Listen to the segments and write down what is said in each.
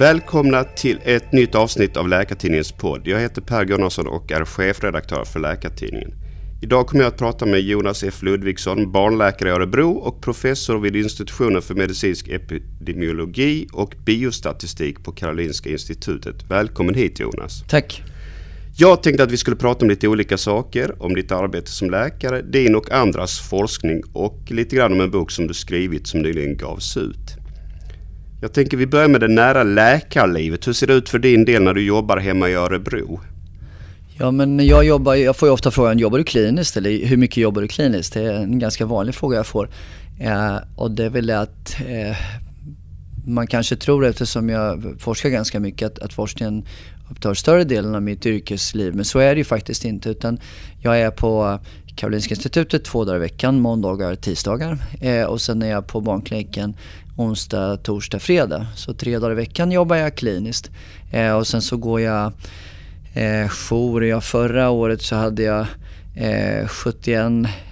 Välkomna till ett nytt avsnitt av Läkartidningens podd. Jag heter Per Gunnarsson och är chefredaktör för Läkartidningen. Idag kommer jag att prata med Jonas F Ludvigsson, barnläkare i Örebro och professor vid institutionen för medicinsk epidemiologi och biostatistik på Karolinska institutet. Välkommen hit Jonas. Tack. Jag tänkte att vi skulle prata om lite olika saker. Om ditt arbete som läkare, din och andras forskning och lite grann om en bok som du skrivit som nyligen gavs ut. Jag tänker vi börjar med det nära läkarlivet. Hur ser det ut för din del när du jobbar hemma i Örebro? Ja men jag jobbar, jag får ju ofta frågan, jobbar du kliniskt eller hur mycket jobbar du kliniskt? Det är en ganska vanlig fråga jag får. Eh, och det är väl att eh, man kanske tror eftersom jag forskar ganska mycket att, att forskningen upptar större delen av mitt yrkesliv. Men så är det ju faktiskt inte utan jag är på Karolinska institutet två dagar i veckan, måndagar, och tisdagar. Eh, och sen är jag på barnkliniken onsdag, torsdag, fredag. Så tre dagar i veckan jobbar jag kliniskt. Eh, och sen så går jag eh, jour. Ja, förra året så hade jag eh, 71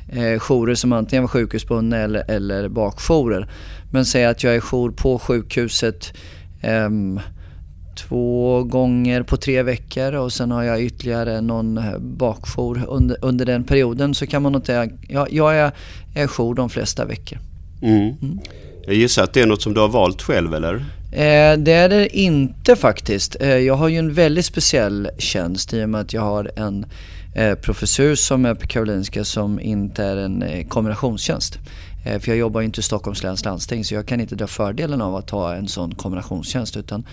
eh, jourer som antingen var sjukhusbundna eller, eller bakjourer. Men säg att jag är jour på sjukhuset eh, två gånger på tre veckor och sen har jag ytterligare någon bakjour under, under den perioden så kan man notera, ja, jag är, är jour de flesta veckor. Mm. Mm. Jag gissar att det är något som du har valt själv eller? Eh, det är det inte faktiskt. Eh, jag har ju en väldigt speciell tjänst i och med att jag har en eh, professur som är på Karolinska som inte är en eh, kombinationstjänst. Eh, för jag jobbar ju inte i Stockholms läns landsting så jag kan inte dra fördelen av att ha en sån kombinationstjänst. Utan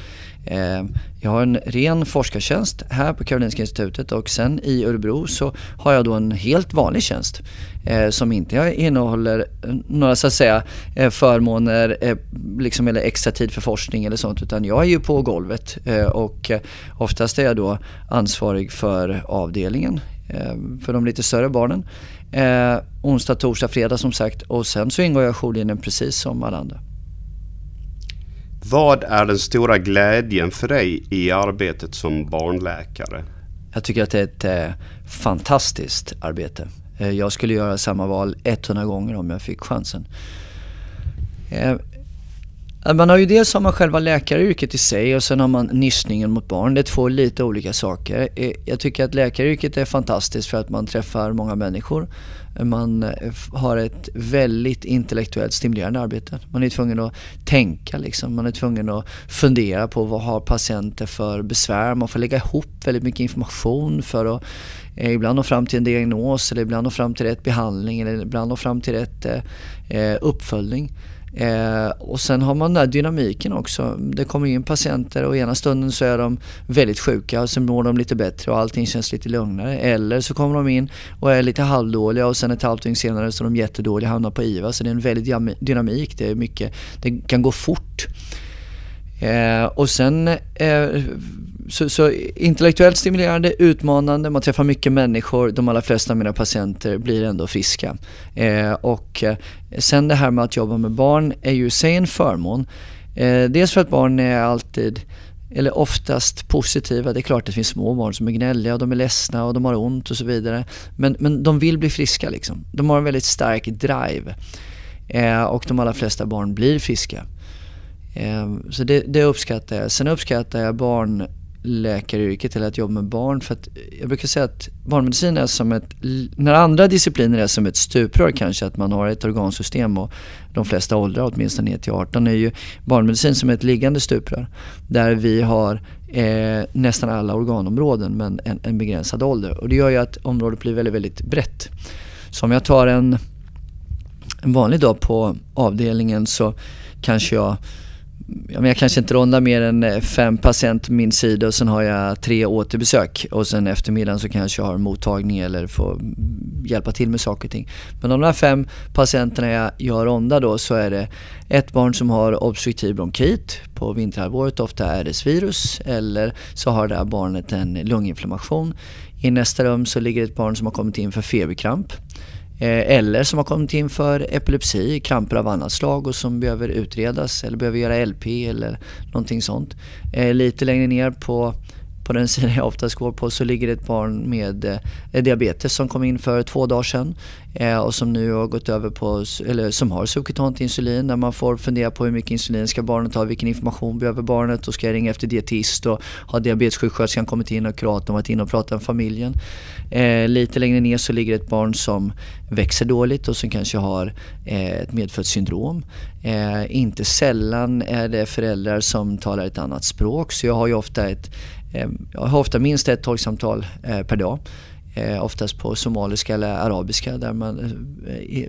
eh, jag har en ren forskartjänst här på Karolinska institutet och sen i Örebro så har jag då en helt vanlig tjänst. Eh, som inte innehåller några så att säga eh, förmåner eh, liksom, eller extra tid för forskning eller sånt utan jag är ju på golvet och oftast är jag då ansvarig för avdelningen för de lite större barnen. Eh, onsdag, torsdag, fredag som sagt och sen så ingår jag i jourlinjen precis som alla andra. Vad är den stora glädjen för dig i arbetet som barnläkare? Jag tycker att det är ett eh, fantastiskt arbete. Eh, jag skulle göra samma val 100 gånger om jag fick chansen. Man har ju dels har man själva läkaryrket i sig och sen har man nischningen mot barn. Det är två lite olika saker. Eh, jag tycker att läkaryrket är fantastiskt för att man träffar många människor. Man eh, har ett väldigt intellektuellt stimulerande arbete. Man är tvungen att tänka liksom. Man är tvungen att fundera på vad har patienter för besvär. Man får lägga ihop väldigt mycket information för att eh, ibland nå fram till en diagnos eller ibland nå fram till rätt behandling eller ibland nå fram till rätt uppföljning. Eh, och sen har man den här dynamiken också. Det kommer in patienter och ena stunden så är de väldigt sjuka och sen mår de lite bättre och allting känns lite lugnare. Eller så kommer de in och är lite halvdåliga och sen ett halvt dygn senare så är de jättedåliga och hamnar på IVA. Så det är en väldigt dynamik. Det, är mycket, det kan gå fort. Eh, och sen eh, så, så, intellektuellt stimulerande, utmanande, man träffar mycket människor. De allra flesta av mina patienter blir ändå friska. Eh, och eh, sen det här med att jobba med barn är ju i sig en förmån. Eh, dels för att barn är alltid eller oftast positiva. Det är klart att det finns små barn som är gnälliga och de är ledsna och de har ont och så vidare. Men, men de vill bli friska liksom. De har en väldigt stark drive. Eh, och de allra flesta barn blir friska. Eh, så det, det uppskattar jag. Sen uppskattar jag barn läkaryrket eller att jobba med barn. För att jag brukar säga att barnmedicin är som ett, när andra discipliner är som ett stuprör kanske, att man har ett organsystem och de flesta åldrar, åtminstone ner till 18, är ju barnmedicin som ett liggande stuprör. Där vi har eh, nästan alla organområden men en, en, begränsad ålder. Och det gör ju att området blir väldigt, väldigt brett. Så om jag tar en, en vanlig dag på avdelningen så kanske jag ja, men jag kanske inte rondar mer än eh, fem patienter på min sida och sen har jag tre återbesök och sen eftermiddagen så kanske jag har mottagning eller får hjälpa till med saker och ting. Men av de här fem patienterna jag, jag rondar då så är det ett barn som har obstruktiv bronkit på vinterhalvåret, ofta RS-virus eller så har det här barnet en lunginflammation. I nästa rum så ligger ett barn som har kommit in för feberkramp. Eh, eller som har kommit in för epilepsi, kramper av annat slag och som behöver utredas eller behöver göra LP eller någonting sånt. Eh, lite längre ner på på den sidan jag oftast går på så ligger det ett barn med eh, diabetes som kom in för två dagar sedan eh, och som nu har gått över på, eller som har subkutant insulin där man får fundera på hur mycket insulin ska barnet ha, vilken information behöver barnet och ska jag ringa efter dietist och har diabetessjuksköterskan kommit in och kuratorn varit inne och pratat med familjen. Eh, lite längre ner så ligger ett barn som växer dåligt och som kanske har eh, ett medfött syndrom. Eh, inte sällan är det föräldrar som talar ett annat språk så jag har ju ofta, ett, Eh, jag har ofta minst ett tolksamtal eh, per dag. Eh, oftast på somaliska eller arabiska där man,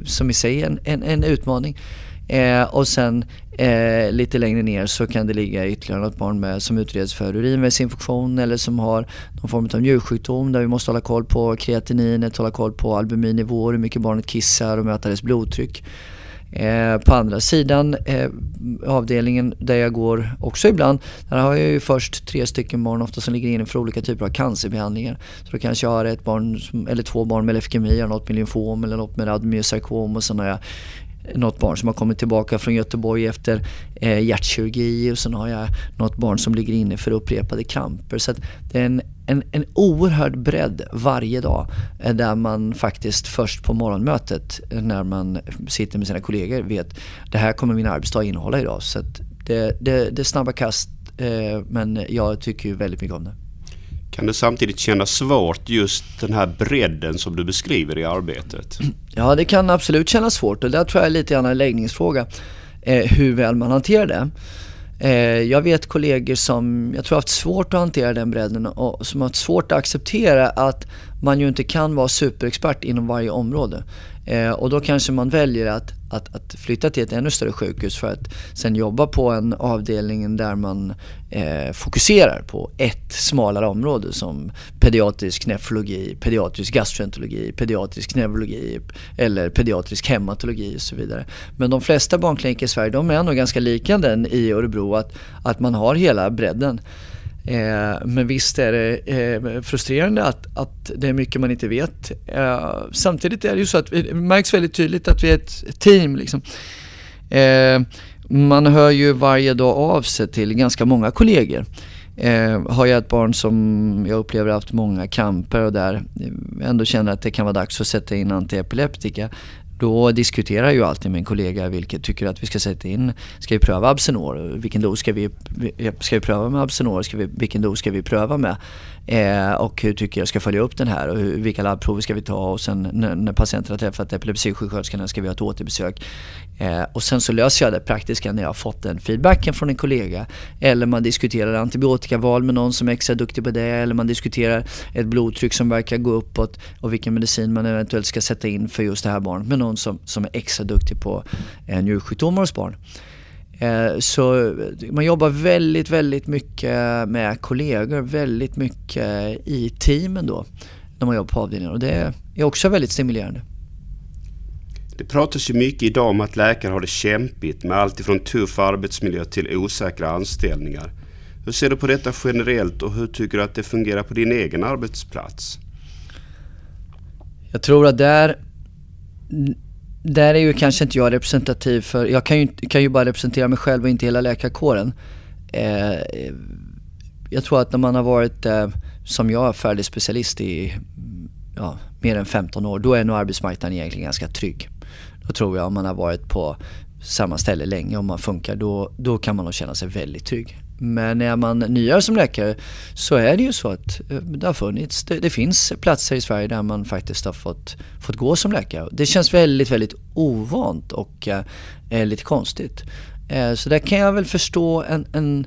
som i sig är en, en, en utmaning. Eh, och sen eh, lite längre ner så kan det ligga ytterligare något barn med, som utreds för urinvägsinfektion eller som har någon form av njursjukdom där vi måste hålla koll på kreatininet, hålla koll på albuminnivåer, hur mycket barnet kissar och möta dess blodtryck. Eh, på andra sidan eh, avdelningen där jag går också ibland, där har jag ju först tre stycken barn ofta som ligger inne för olika typer av cancerbehandlingar. Så då kanske jag har ett barn, eller två barn med leukemi, något med lymfom eller något med admyosarkom och sen har jag något barn som har kommit tillbaka från Göteborg efter eh, hjärtkirurgi och sen har jag något barn som ligger inne för upprepade kramper. Så det är en, en, en oerhörd bredd varje dag eh, där man faktiskt först på morgonmötet eh, när man sitter med sina kollegor vet det här kommer min arbetsdag innehålla idag. Så det, det, det är snabba kast eh, men jag tycker ju väldigt mycket om det. Kan det samtidigt kännas svårt just den här bredden som du beskriver i arbetet? Ja, det kan absolut kännas svårt och där tror jag är lite grann en läggningsfråga hur väl man hanterar det. Eh, jag vet kollegor som jag tror har haft svårt att hantera den bredden och som har haft svårt att acceptera att man ju inte kan vara superexpert inom varje område. Eh, och då kanske man väljer att, att, att, flytta till ett ännu större sjukhus för att sen jobba på en avdelning där man eh, fokuserar på ett smalare område som pediatrisk nefrologi, pediatrisk gastroenterologi, pediatrisk neurologi eller pediatrisk hematologi och så vidare. Men de flesta barnkliniker i Sverige de är nog ganska lika den i Örebro att, att man har hela bredden. Eh, men visst är det eh, frustrerande att, att det är mycket man inte vet. Eh, samtidigt är det ju så att det märks väldigt tydligt att vi är ett team. Liksom. Eh, man hör ju varje dag av sig till ganska många kollegor. Eh, har jag ett barn som jag upplever haft många kramper och där eh, ändå känner att det kan vara dags att sätta in antiepileptika då diskuterar jag ju alltid med en kollega vilket tycker att vi ska sätta in. Ska vi pröva Absenor? Vilken dos ska vi, ska vi pröva med Absenor? Ska vi, vilken dos ska vi pröva med? Eh, och hur tycker jag ska följa upp den här? Och hur, vilka labbprover ska vi ta? Och sen när, när patienten har träffat epilepsisjuksköterskan ska vi ha ett återbesök. Eh, och sen så löser jag det praktiska när jag har fått den feedbacken från en kollega. Eller man diskuterar antibiotikaval med någon som är extra duktig på det. Eller man diskuterar ett blodtryck som verkar gå uppåt och vilken medicin man eventuellt ska sätta in för just det här barnet med någon som, som är extra duktig på eh, njursjukdomar hos barn. Eh, så man jobbar väldigt, väldigt mycket med kollegor, väldigt mycket i teamen då när man jobbar på avdelningen och det är också väldigt stimulerande. Det pratas ju mycket idag om att läkare har det kämpigt med allt ifrån tuff arbetsmiljö till osäkra anställningar. Hur ser du på detta generellt och hur tycker du att det fungerar på din egen arbetsplats? Jag tror att där där är ju kanske inte jag representativ för, jag kan ju, kan ju bara representera mig själv och inte hela läkarkåren. Eh, jag tror att när man har varit, eh, som jag, färdig specialist i ja, mer än 15 år, då är nog arbetsmarknaden egentligen ganska trygg. Då tror jag om man har varit på samma ställe länge och man funkar, då, då kan man nog känna sig väldigt trygg. Men är man nyare som läkare så är det ju så att eh, det har funnits, det, det, finns platser i Sverige där man faktiskt har fått, fått gå som läkare. Det känns väldigt, väldigt ovant och eh, lite konstigt. Eh, så där kan jag väl förstå en, en,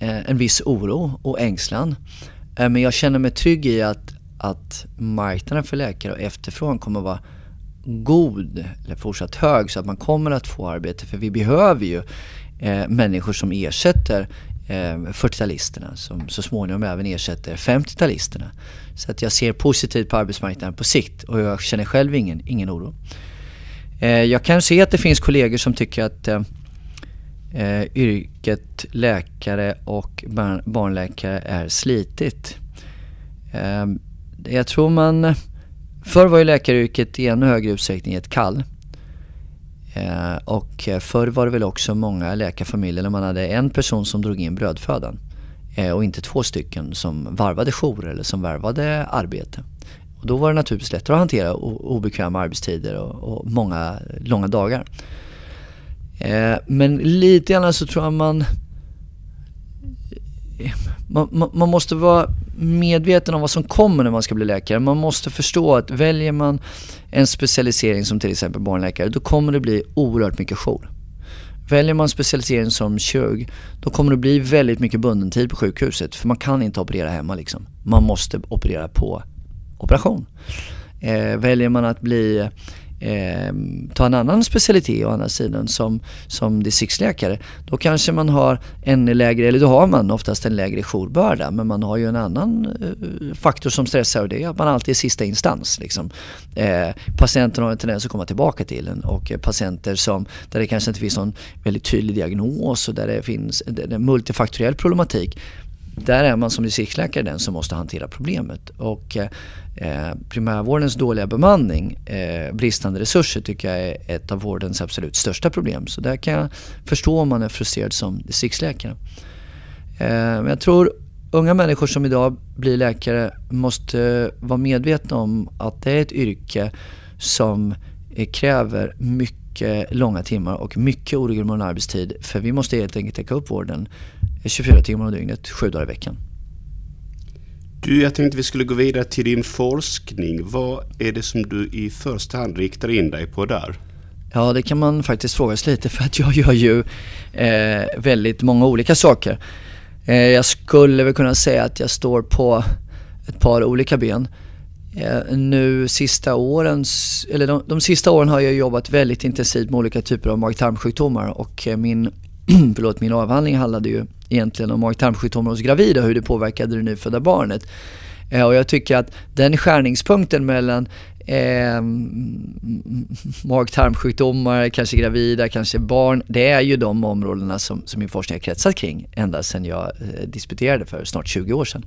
eh, en viss oro och ängslan. Eh, men jag känner mig trygg i att, att marknaden för läkare och efterfrågan kommer att vara god eller fortsatt hög så att man kommer att få arbete. För vi behöver ju eh, människor som ersätter Eh, 40-talisterna som så småningom även ersätter 50-talisterna. Så att jag ser positivt på arbetsmarknaden på sikt och jag känner själv ingen, ingen oro. Eh, jag kan se att det finns kollegor som tycker att eh, eh yrket läkare och barn, barnläkare är slitigt. Eh, jag tror man... Förr var ju läkaryrket i ännu högre utsträckning ett kall. Eh, och eh, förr var det väl också många läkarfamiljer där man hade en person som drog in brödfödan. Eh, och inte två stycken som varvade jour eller som varvade arbete. Och då var det naturligtvis lättare att hantera obekväma arbetstider och, och många långa dagar. Men lite grann så tror jag man, man, man måste vara medveten om vad som kommer när man ska bli läkare. Man måste förstå att väljer man en specialisering som till exempel barnläkare, då kommer det bli oerhört mycket jour. Väljer man specialisering som kirurg, då kommer det bli väldigt mycket bunden tid på sjukhuset. För man kan inte operera hemma liksom. Man måste operera på operation. Eh, väljer man att bli eh, ta en annan specialitet å andra sidan som, som distriktsläkare. Då kanske man har en lägre, eller då har man oftast en lägre jourbörda men man har ju en annan eh, faktor som stressar och det är att man alltid är sista instans. Liksom. Eh, patienten har en tendens att komma tillbaka till en och patienter som, där det kanske inte finns någon väldigt tydlig diagnos och där det finns en multifaktoriell problematik där är man som distriktsläkare den som måste hantera problemet. Och eh, eh, primärvårdens dåliga bemanning, eh, bristande resurser tycker jag är ett av vårdens absolut största problem. Så där kan jag förstå om man är frustrerad som distriktsläkare. Eh, men jag tror unga människor som idag blir läkare måste vara medvetna om att det är ett yrke som eh, kräver mycket långa timmar och mycket oregelbunden arbetstid. För vi måste helt enkelt täcka upp vården 24 timmar om dygnet, sju dagar i veckan. Du, jag tänkte vi skulle gå vidare till din forskning. Vad är det som du i första hand riktar in dig på där? Ja, det kan man faktiskt fråga sig lite för att jag gör ju eh, väldigt många olika saker. Eh, jag skulle väl kunna säga att jag står på ett par olika ben. Eh, nu sista åren, eller de, de sista åren har jag jobbat väldigt intensivt med olika typer av mag-tarmsjukdomar och eh, min förlåt, min avhandling handlade ju egentligen om mag-tarmsjukdomar hos gravida och hur det påverkade det nyfödda barnet. Eh, och jag tycker att den skärningspunkten mellan eh, mag-tarmsjukdomar, kanske gravida, kanske barn. Det är ju de områdena som, som min forskning har kretsat kring ända sedan jag eh, disputerade för snart 20 år sedan.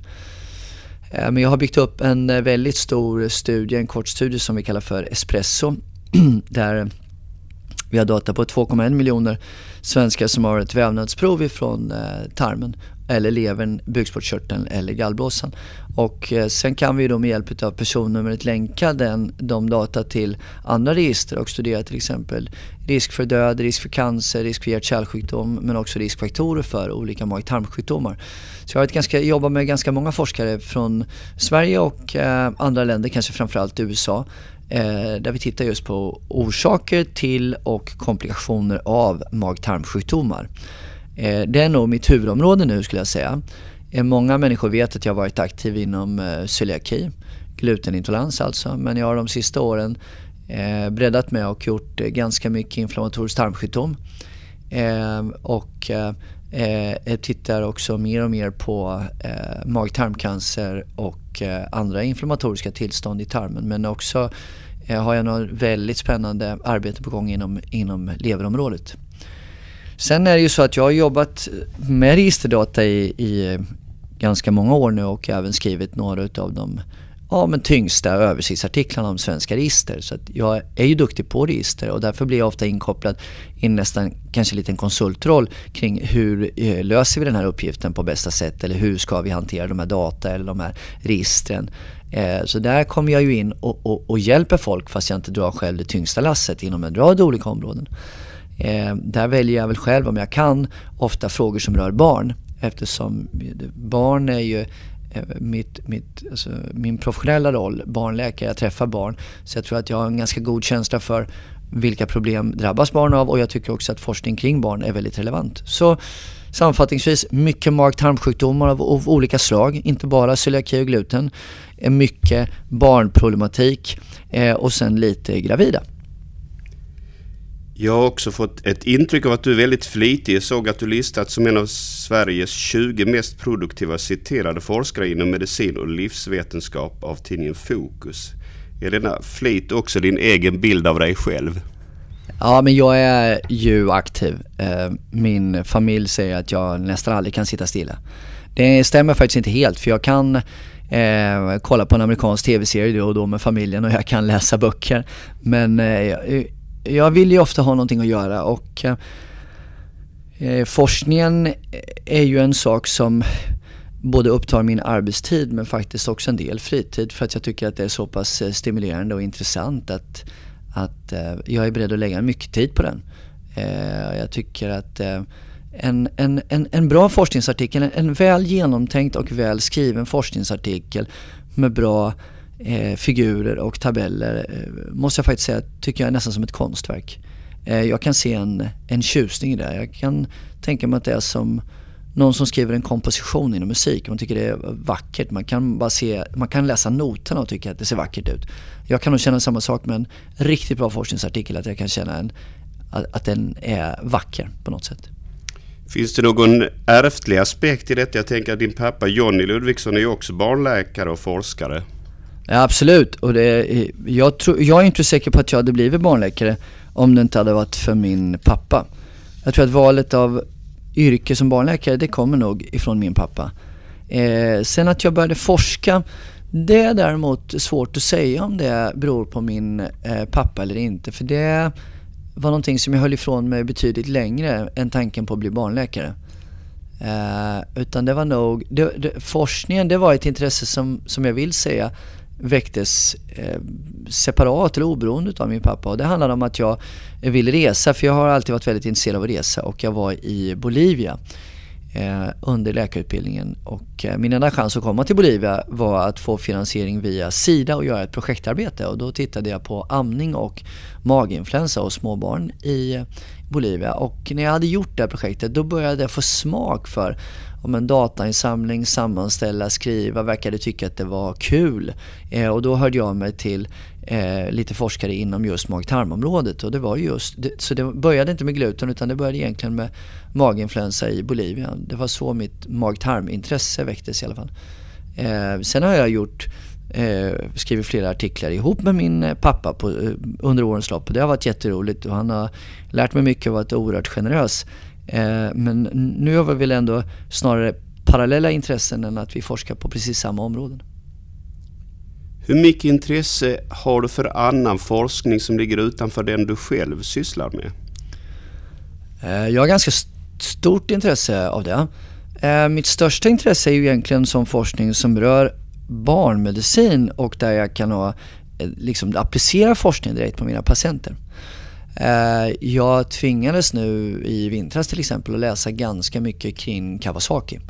Eh, men jag har byggt upp en eh, väldigt stor studie, en kort studie som vi kallar för Espresso. där vi har data på 2,1 miljoner svenskar som har ett vävnadsprov ifrån eh, tarmen eller levern, bukspottkörteln eller gallblåsan. Och eh, sen kan vi då med hjälp av personnumret länka den, de data till andra register och studera till exempel risk för död, risk för cancer, risk för hjärt-kärlsjukdom men också riskfaktorer för olika mag-tarmsjukdomar. Så jag har ett ganska, jobbat med ganska många forskare från Sverige och eh, andra länder, kanske framförallt USA eh, där vi tittar just på orsaker till och komplikationer av mag-tarmsjukdomar. Eh, det är nog mitt huvudområde nu skulle jag säga. Eh, många människor vet att jag har varit aktiv inom eh, celiaki, glutenintolerans alltså, men jag har de sista åren eh, breddat mig och gjort ganska mycket inflammatorisk tarmsjukdom. Ehm, och jag tittar också mer och mer på mag-tarmcancer och och eh, andra inflammatoriska tillstånd i tarmen. Men också eh, har jag något väldigt spännande arbete på gång inom, inom leverområdet. Sen är det ju så att jag har jobbat med registerdata i, i ganska många år nu och även skrivit några av de ja, men tyngsta översiktsartiklarna om svenska register. Så jag är ju duktig på register och därför blir jag ofta inkopplad i nästan kanske en liten konsultroll kring hur eh, löser vi den här uppgiften på bästa sätt eller hur ska vi hantera de här data eller de här registren. Eh, så där kommer jag ju in och, och, och hjälper folk fast jag inte drar själv det tyngsta lasset inom en rad olika områden. Eh, där väljer jag väl själv om jag kan ofta frågor som rör barn eftersom barn är ju eh, mitt, mitt, alltså, min professionella roll, barnläkare, jag träffar barn. Så jag tror att jag har en ganska god känsla för vilka problem drabbas barn av och jag tycker också att forskning kring barn är väldigt relevant. Så sammanfattningsvis, mycket mag-tarmsjukdomar av, av, olika slag, inte bara celiaki och gluten. Eh, mycket barnproblematik eh, och sen lite gravida. Jag har också fått ett intryck av att du är väldigt flitig. Jag såg att du listats som en av Sveriges 20 mest produktiva citerade forskare inom medicin och livsvetenskap av tidningen Fokus. Är denna flit också din egen bild av dig själv? Ja, men jag är ju aktiv. Eh, min familj säger att jag nästan aldrig kan sitta stilla. Det stämmer faktiskt inte helt för jag kan eh, kolla på en amerikansk tv-serie då och då med familjen och jag kan läsa böcker. Men eh, jag vill ju ofta ha någonting att göra och eh, eh, forskningen är ju en sak som både upptar min arbetstid men faktiskt också en del fritid för att jag tycker att det är så pass eh, stimulerande och intressant att, att eh, jag är beredd att lägga mycket tid på den. Eh, jag tycker att eh, en, en, en, en bra forskningsartikel, en väl genomtänkt och väl skriven forskningsartikel med bra eh, figurer och tabeller eh, måste jag faktiskt säga tycker jag är nästan som ett konstverk. Eh, jag kan se en, en tjusning i det. Jag kan tänka mig att det är som någon som skriver en komposition inom musik. Man tycker det är vackert. Man kan, bara se, man kan läsa noterna och tycka att det ser vackert ut. Jag kan nog känna samma sak med en riktigt bra forskningsartikel. Att jag kan känna en, att, att den är vacker på något sätt. Finns det någon ärftlig aspekt i detta? Jag tänker att din pappa Jonny Ludvigsson är ju också barnläkare och forskare. Ja, absolut. Och det, jag, tror, jag är inte säker på att jag hade blivit barnläkare om det inte hade varit för min pappa. Jag tror att valet av yrke som barnläkare, det kommer nog ifrån min pappa. Eh, sen att jag började forska, det är däremot svårt att säga om det beror på min eh, pappa eller inte. För det var någonting som jag höll ifrån mig betydligt längre än tanken på att bli barnläkare. Eh, utan det var nog, det, det, forskningen det var ett intresse som, som jag vill säga väcktes eh, separat eller oberoende av min pappa. Och det handlade om att jag ville resa, för jag har alltid varit väldigt intresserad av att resa och jag var i Bolivia eh, under läkarutbildningen. Och eh, min enda chans att komma till Bolivia var att få finansiering via Sida och göra ett projektarbete. Och då tittade jag på amning och maginfluensa hos småbarn i Bolivia. Och när jag hade gjort det här projektet då började jag få smak för om en datainsamling, sammanställa, skriva, verkade tycka att det var kul. Eh, och då hörde jag mig till eh, lite forskare inom just mag-tarmområdet. Och det var just, det, så det började inte med gluten utan det började egentligen med maginfluensa i Bolivia. Det var så mitt mag-tarmintresse väcktes i alla fall. Eh, sen har jag gjort eh, skrivit flera artiklar ihop med min eh, pappa på, eh, under årens lopp. Det har varit jätteroligt och han har lärt mig mycket och varit oerhört generös. Eh, men nu har vi väl ändå snarare parallella intressen än att vi forskar på precis samma områden. Hur mycket intresse har du för annan forskning som ligger utanför den du själv sysslar med? Eh, jag har ganska stort intresse av det. Mitt största intresse är ju egentligen som forskning som rör barnmedicin och där jag kan ha, eh, liksom applicera forskning direkt på mina patienter. Eh, jag tvingades nu i vintras till exempel att läsa ganska mycket kring Kawasaki.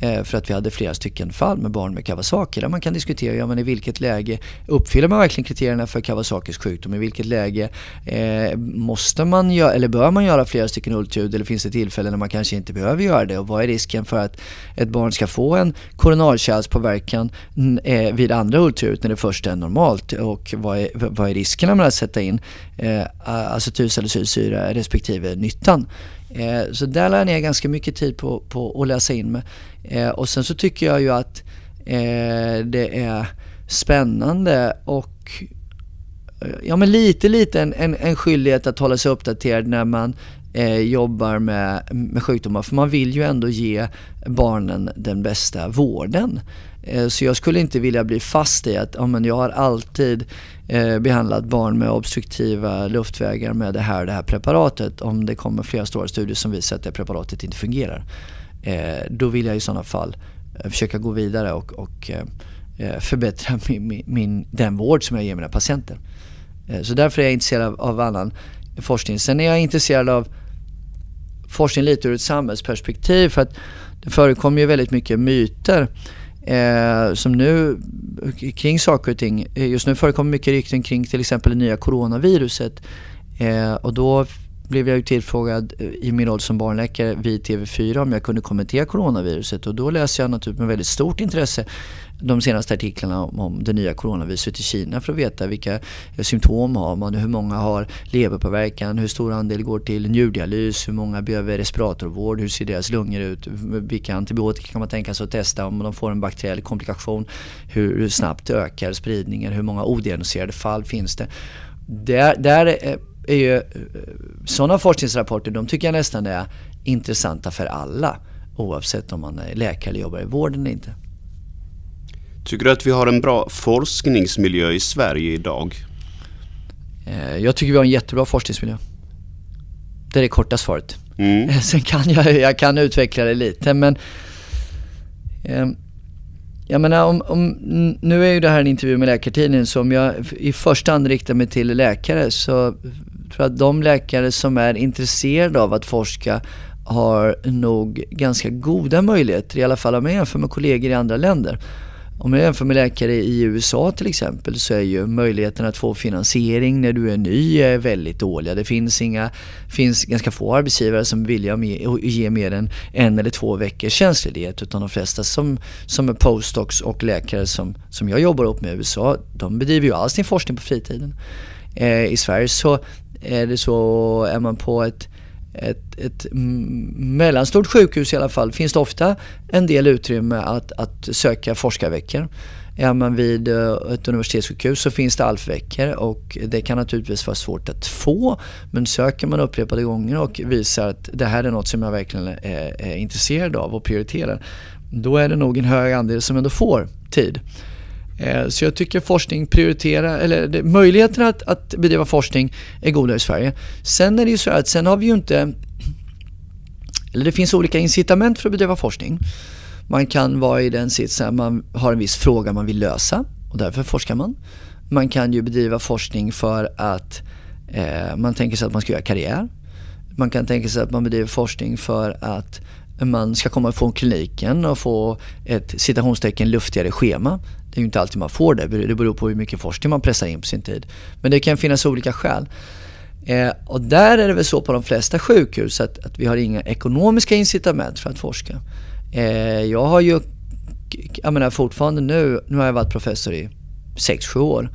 Eh, för att vi hade flera stycken fall med barn med Kawasaki där man kan diskutera ja, men i vilket läge uppfyller man verkligen kriterierna för Kawasakis sjukdom? I vilket läge eh, måste man göra, eller bör man göra flera stycken ultraljud eller finns det tillfällen när man kanske inte behöver göra det? Och vad är risken för att ett barn ska få en koronarkärlspåverkan eh, vid andra ultraljud när det första är normalt? Och vad är, vad är riskerna med att sätta in eh, acetylsalicylsyra respektive nyttan? Eh, så där lär jag ner ganska mycket tid på, på att läsa in mig. Eh, och sen så tycker jag ju att eh, det är spännande och eh, ja men lite lite en, en, en skyldighet att hålla sig uppdaterad när man eh, jobbar med, med sjukdomar. För man vill ju ändå ge barnen den bästa vården. Eh, så jag skulle inte vilja bli fast i att ja, men jag har alltid eh, behandlat barn med obstruktiva luftvägar med det här det här preparatet. Om det kommer flera stora studier som visar att det preparatet inte fungerar. Eh, då vill jag i sådana fall eh, försöka gå vidare och, och eh, eh förbättra min, min, den vård som jag ger mina patienter. Eh, så därför är jag intresserad av, av annan forskning. Sen är jag intresserad av forskning lite ur ett samhällsperspektiv för att det förekommer ju väldigt mycket myter eh, som nu kring saker och ting. Eh, just nu förekommer mycket rykten kring till exempel det nya coronaviruset eh, och då blev jag ju tillfrågad eh, i min roll som barnläkare vid TV4 om jag kunde kommentera coronaviruset och då läste jag naturligtvis med väldigt stort intresse de senaste artiklarna om, om det nya coronaviruset i Kina för att veta vilka eh, symptom har man, hur många har leverpåverkan, hur stor andel går till njurdialys, hur många behöver respiratorvård, hur ser deras lungor ut, vilka antibiotika kan man tänka sig att testa om de får en bakteriell komplikation, hur snabbt ökar spridningen, hur många odiagnostiserade fall finns det. Där, där är, är ju eh, sådana forskningsrapporter, de tycker jag nästan är intressanta för alla oavsett om man är läkare eller jobbar i vården eller inte. Tycker du att vi har en bra forskningsmiljö i Sverige idag? Eh, jag tycker vi har en jättebra forskningsmiljö. Det är det korta svaret. Mm. Sen kan jag, jag kan utveckla det lite men eh, jag menar om, om, nu är ju det här en intervju med Läkartidningen så om jag i första hand riktar mig till läkare så tror jag att de läkare som är intresserade av att forska har nog ganska goda möjligheter, i alla fall om jag jämför med kollegor i andra länder. Om jag jämför med läkare i USA till exempel så är ju möjligheten att få finansiering när du är ny väldigt dåliga. Det finns, inga, finns ganska få arbetsgivare som vill ge mer än en eller två veckors tjänstledighet utan de flesta som, som är postdocs och läkare som, som jag jobbar upp med i USA de bedriver ju all sin forskning på fritiden. Eh, I Sverige så är det så, är man på ett ett, ett mellanstort sjukhus i alla fall finns det ofta en del utrymme att, att söka forskarveckor. Är man vid eh, ett universitetssjukhus så finns det ALF-veckor och det kan naturligtvis vara svårt att få. Men söker man upprepade gånger och visar att det här är något som jag verkligen är, är intresserad av och prioriterar. Då är det nog en hög andel som ändå får tid. Eh, så jag tycker forskning prioriterar, eller möjligheterna att, att bedriva forskning är goda i Sverige. Sen är det ju så att sen har vi ju inte, eller det finns olika incitament för att bedriva forskning. Man kan vara i den sitsen att man har en viss fråga man vill lösa och därför forskar man. Man kan ju bedriva forskning för att eh, man tänker sig att man ska göra karriär. Man kan tänka sig att man bedriver forskning för att man ska komma ifrån kliniken och få ett citationstecken luftigare schema. Det är ju inte alltid man får det, det beror på hur mycket forskning man pressar in på sin tid. Men det kan finnas olika skäl. Eh, och där är det väl så på de flesta sjukhus att, att vi har inga ekonomiska incitament för att forska. Eh, jag har ju, jag menar fortfarande nu, nu har jag varit professor i 6-7 år.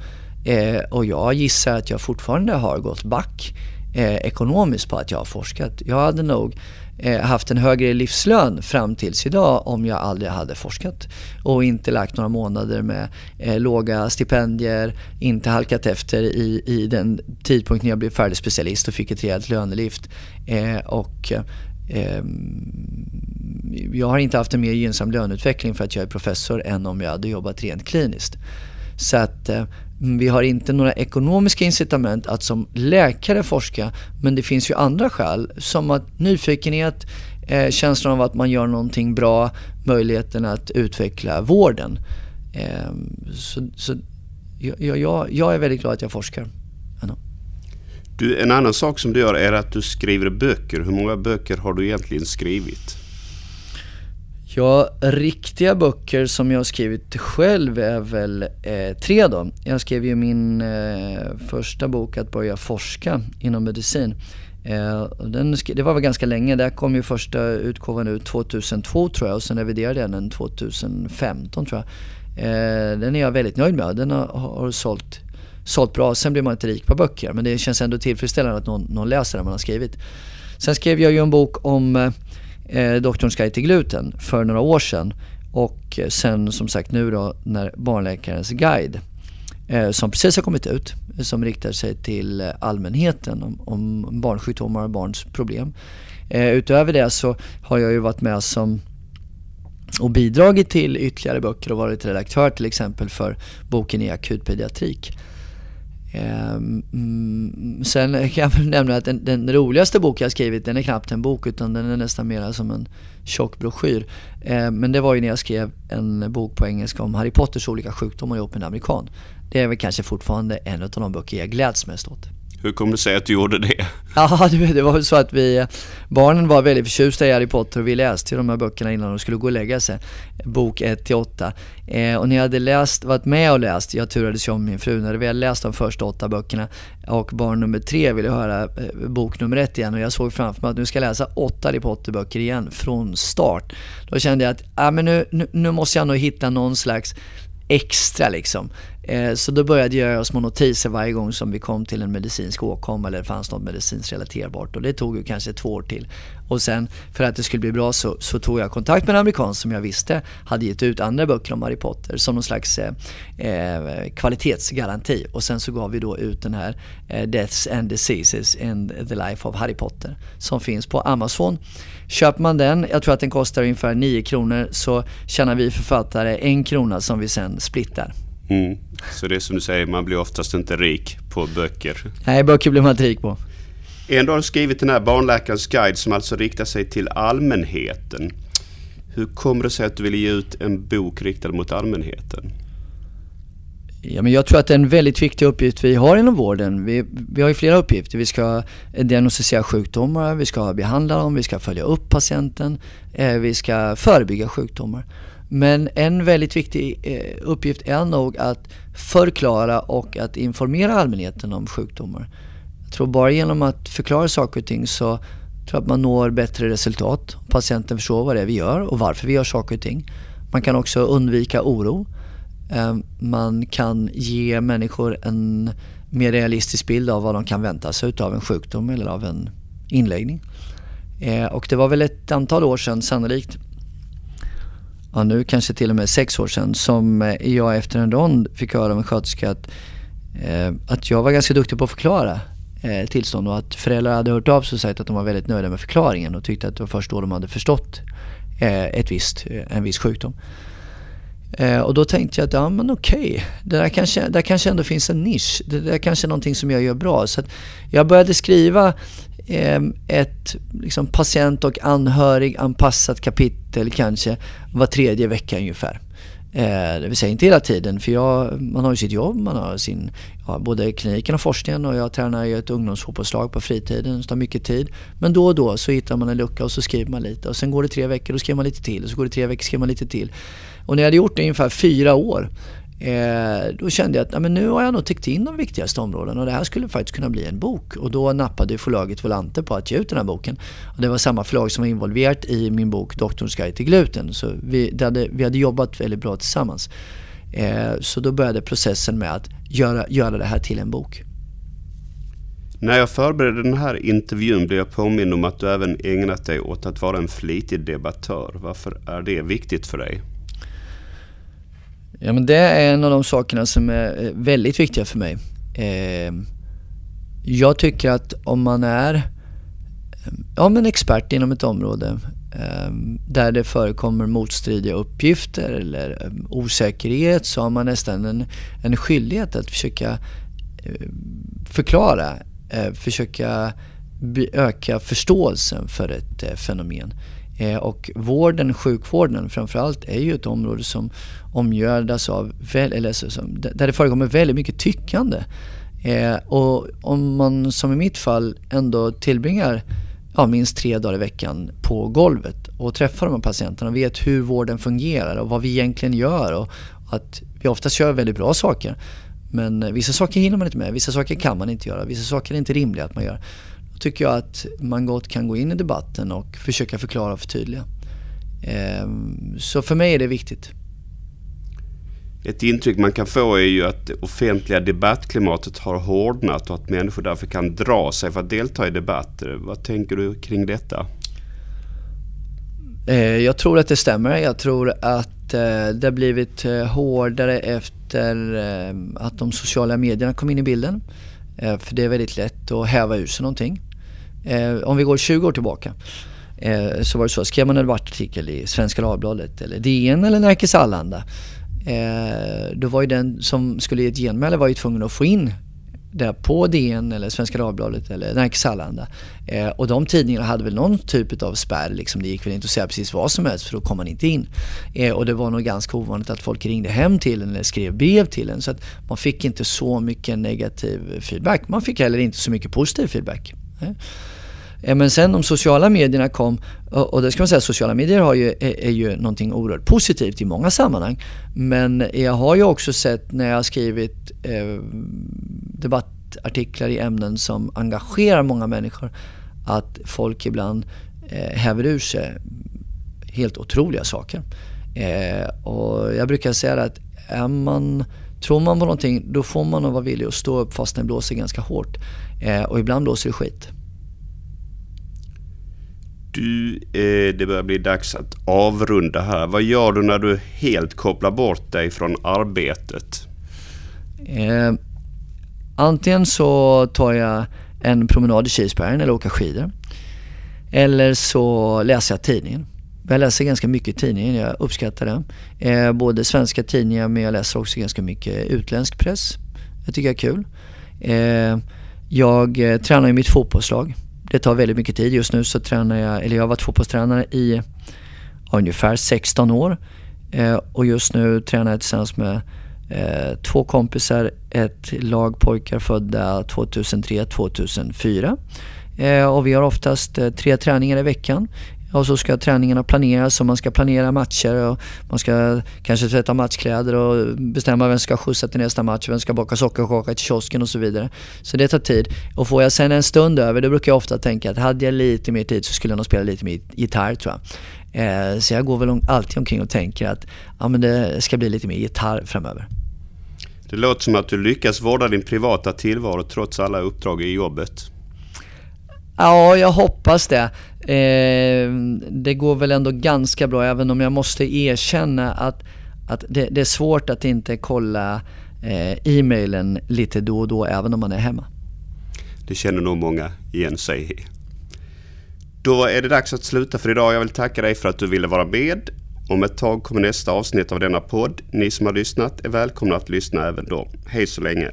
Eh, och jag gissar att jag fortfarande har gått back eh, ekonomiskt på att jag har forskat. Jag hade nog eh, haft en högre livslön fram tills idag om jag aldrig hade forskat och inte lagt några månader med eh, låga stipendier, inte halkat efter i, i den tidpunkt när jag blev färdig specialist och fick ett rejält lönelyft. Eh, och ehm, jag har inte haft en mer gynnsam löneutveckling för att jag är professor än om jag hade jobbat rent kliniskt. Så att eh, Mm, vi har inte några ekonomiska incitament att som läkare forska men det finns ju andra skäl som att nyfikenhet, eh, känslan av att man gör någonting bra, möjligheten att utveckla vården. Eh, så, så jag, jag, jag, är väldigt glad att jag forskar. Du, en annan sak som du gör är att du skriver böcker. Hur många böcker har du egentligen skrivit? Ja, riktiga böcker som jag har skrivit själv är väl eh, tre då. Jag skrev ju min eh, första bok Att börja forska inom medicin. Eh, den, det var väl ganska länge, där kom ju första utgåvan ut 2002 tror jag och sen reviderade jag den 2015 tror jag. Eh, den är jag väldigt nöjd med, den har, har sålt, sålt bra. Sen blir man inte rik på böcker men det känns ändå tillfredsställande att någon, någon läser det man har skrivit. Sen skrev jag ju en bok om eh, eh, Doktorns guide till gluten för några år sedan. Och eh, sen som sagt nu då när Barnläkarens guide eh, som precis har kommit ut som riktar sig till allmänheten om, om barnsjukdomar och barns problem. Eh, utöver det så har jag ju varit med som och bidragit till ytterligare böcker och varit redaktör till exempel för boken i akutpediatrik. Um, sen kan jag väl nämna att den, den, roligaste bok jag skrivit, den är knappt en bok utan den är nästan mer som en tjock broschyr. Uh, men det var ju när jag skrev en bok på engelska om Harry Potters olika sjukdomar ihop med en amerikan. Det är väl kanske fortfarande en av de böcker jag gläds mest åt. Hur kom det sig att du gjorde det? Ja, det var så att vi, eh, barnen var väldigt förtjusta i Harry Potter och vi läste de här böckerna innan de skulle gå och lägga sig. Bok 1 till 8. Eh, och när jag hade läst, varit med och läst, jag turades ju om min fru, när vi hade läst de första åtta böckerna och barn nummer tre ville höra eh, bok nummer ett igen och jag såg framför mig att nu ska jag läsa åtta Harry Potter-böcker igen från start. Då kände jag att, ah, men nu, nu, nu måste jag nog hitta någon slags extra liksom. Eh, så då började jag göra små notiser varje gång som vi kom till en medicinsk åkomma eller det fanns något medicinskt relaterbart och det tog ju kanske två år till. Och sen för att det skulle bli bra så, så tog jag kontakt med en amerikan som jag visste hade gett ut andra böcker om Harry Potter som någon slags eh, eh kvalitetsgaranti. Och sen så gav vi då ut den här eh, Deaths and Diseases in the Life of Harry Potter som finns på Amazon. Köper man den, jag tror att den kostar ungefär 9 kronor, så tjänar vi författare en krona som vi sen splittar. Mm. Så det är som du säger, man blir oftast inte rik på böcker. Nej, böcker blir man inte rik på. En har du skrivit den här Barnläkarens guide som alltså riktar sig till allmänheten. Hur kommer det sig att du vill ge ut en bok riktad mot allmänheten? Ja, men jag tror att det är en väldigt viktig uppgift vi har inom vården. Vi, vi har ju flera uppgifter. Vi ska diagnostisera sjukdomar, vi ska behandla dem, vi ska följa upp patienten, eh, vi ska förebygga sjukdomar. Men en väldigt viktig eh, uppgift är nog att förklara och att informera allmänheten om sjukdomar. Jag tror bara genom att förklara saker och ting så tror jag att man når bättre resultat. Patienten förstår vad det är vi gör och varför vi gör saker och ting. Man kan också undvika oro. Eh, man kan ge människor en mer realistisk bild av vad de kan vänta sig av en sjukdom eller av en inläggning. Eh, och det var väl ett antal år sedan sannolikt ja, nu kanske till och med sex år sedan som eh, jag efter en rond fick höra av en sköterska att, eh, att jag var ganska duktig på att förklara eh, tillstånd och att föräldrar hade hört av sig och sagt att de var väldigt nöjda med förklaringen och tyckte att det var först då de hade förstått eh, ett visst, eh, en viss sjukdom. Eh, och då tänkte jag att ja men okej, det där kanske, där kanske ändå finns en nisch. Det där kanske är någonting som jag gör bra. Så jag började skriva eh, ett liksom, patient och anhörig anpassat kapitel kanske var tredje vecka ungefär. Eh, det vill säga inte hela tiden för jag, man har ju sitt jobb, man har sin, ja, både kliniken och forskningen och jag tränar ju ett ungdomsfotbollslag på fritiden, så tar mycket tid. Men då och då så hittar man en lucka och så skriver man lite och sen går det tre veckor, då skriver man lite till och så går det tre veckor, skriver man lite till. Och när jag hade gjort det i ungefär fyra år Eh, då kände jag att ja, men nu har jag nog täckt in de viktigaste områdena och det här skulle faktiskt kunna bli en bok. Och då nappade förlaget Volante på att ge ut den här boken. Och det var samma förlag som var involverat i min bok Doktorns guide till gluten. Så vi, hade, vi hade jobbat väldigt bra tillsammans. Eh, så då började processen med att göra, göra det här till en bok. När jag förberedde den här intervjun blev jag påminn om att du även ägnat dig åt att vara en flitig debattör. Varför är det viktigt för dig? Ja men det är en av de sakerna som är eh, väldigt viktiga för mig. Eh, jag tycker att om man är ja, men expert inom ett område eh, där det förekommer motstridiga uppgifter eller eh, osäkerhet så har man nästan en, en skyldighet att försöka eh, förklara, eh, försöka öka förståelsen för ett eh, fenomen. Eh, och vården, sjukvården framförallt, är ju ett område som omgärdas av, eller som, där det förekommer väldigt mycket tyckande. Eh, och om man som i mitt fall ändå tillbringar ja, minst tre dagar i veckan på golvet och träffar de här patienterna och vet hur vården fungerar och vad vi egentligen gör och att vi oftast gör väldigt bra saker. Men vissa saker hinner man inte med, vissa saker kan man inte göra, vissa saker är inte rimliga att man gör. Tycker jag att man gott kan gå in i debatten och försöka förklara och förtydliga. Eh, så för mig är det viktigt. Ett intryck man kan få är ju att det offentliga debattklimatet har hårdnat och att människor därför kan dra sig för att delta i debatter. Vad tänker du kring detta? Eh, jag tror att det stämmer. Jag tror att eh, det har blivit eh, hårdare efter att de sociala medierna kom in i bilden. För det är väldigt lätt att häva ur sig någonting. Eh, om vi går 20 år tillbaka eh, så var det så, skrev man en debattartikel i Svenska Dagbladet eller DN eller Nerikes Allehanda Eh, då var ju den som skulle ge ett genmäle var ju tvungen att få in det på DN eller Svenska Dagbladet eller Nerikes Allehanda. Eh, och de tidningarna hade väl någon typ av spärr. Liksom. Det gick väl inte att säga precis vad som helst för då kom man inte in. Eh, och det var nog ganska ovanligt att folk ringde hem till en eller skrev brev till en. Så att man fick inte så mycket negativ feedback. Man fick heller inte så mycket positiv feedback. Eh. Eh, men sen de sociala medierna kom, och det ska man säga, sociala medier har ju, är, är ju någonting oerhört positivt i många sammanhang. Men jag har ju också sett när jag har skrivit eh, debattartiklar i ämnen som engagerar många människor att folk ibland eh, häver ur sig helt otroliga saker. Eh, och jag brukar säga att är man, tror man på någonting då får man nog vara villig att stå upp fast det blåser ganska hårt. Eh, och ibland blåser det skit. Du, eh, det börjar bli dags att avrunda här. Vad gör du när du helt kopplar bort dig från arbetet? Eh, antingen så tar jag en promenad i Kilsbergen eller åker skidor. Eller så läser jag tidningen. Jag läser ganska mycket tidningen, jag uppskattar det. Eh, både svenska tidningar men jag läser också ganska mycket utländsk press. Jag tycker det är kul. Eh, jag eh, tränar i mitt fotbollslag det tar väldigt mycket tid. Just nu så tränar jag, eller jag har varit fotbollstränare i ja, ungefär 16 år eh, och just nu tränar jag tillsammans med eh, två kompisar, ett lag pojkar födda 2003-2004. Eh, och vi har oftast eh, tre träningar i veckan. Och så ska träningarna planeras och man ska planera matcher och man ska kanske tvätta matchkläder och bestämma vem som ska skjutsa till nästa match, vem som ska baka sockerkaka till kiosken och så vidare. Så det tar tid. Och får jag sen en stund över, då brukar jag ofta tänka att hade jag lite mer tid så skulle jag nog spela lite mer gitarr tror jag. Eh, så jag går väl alltid omkring och tänker att ja, men det ska bli lite mer gitarr framöver. Det låter som att du lyckas vårda din privata tillvaro trots alla uppdrag i jobbet. Ja, jag hoppas det. Eh, det går väl ändå ganska bra även om jag måste erkänna att, att det, det är svårt att inte kolla eh, e-mailen lite då och då även om man är hemma. Det känner nog många igen sig i. Då är det dags att sluta för idag. Jag vill tacka dig för att du ville vara med. Om ett tag kommer nästa avsnitt av denna podd. Ni som har lyssnat är välkomna att lyssna även då. Hej så länge!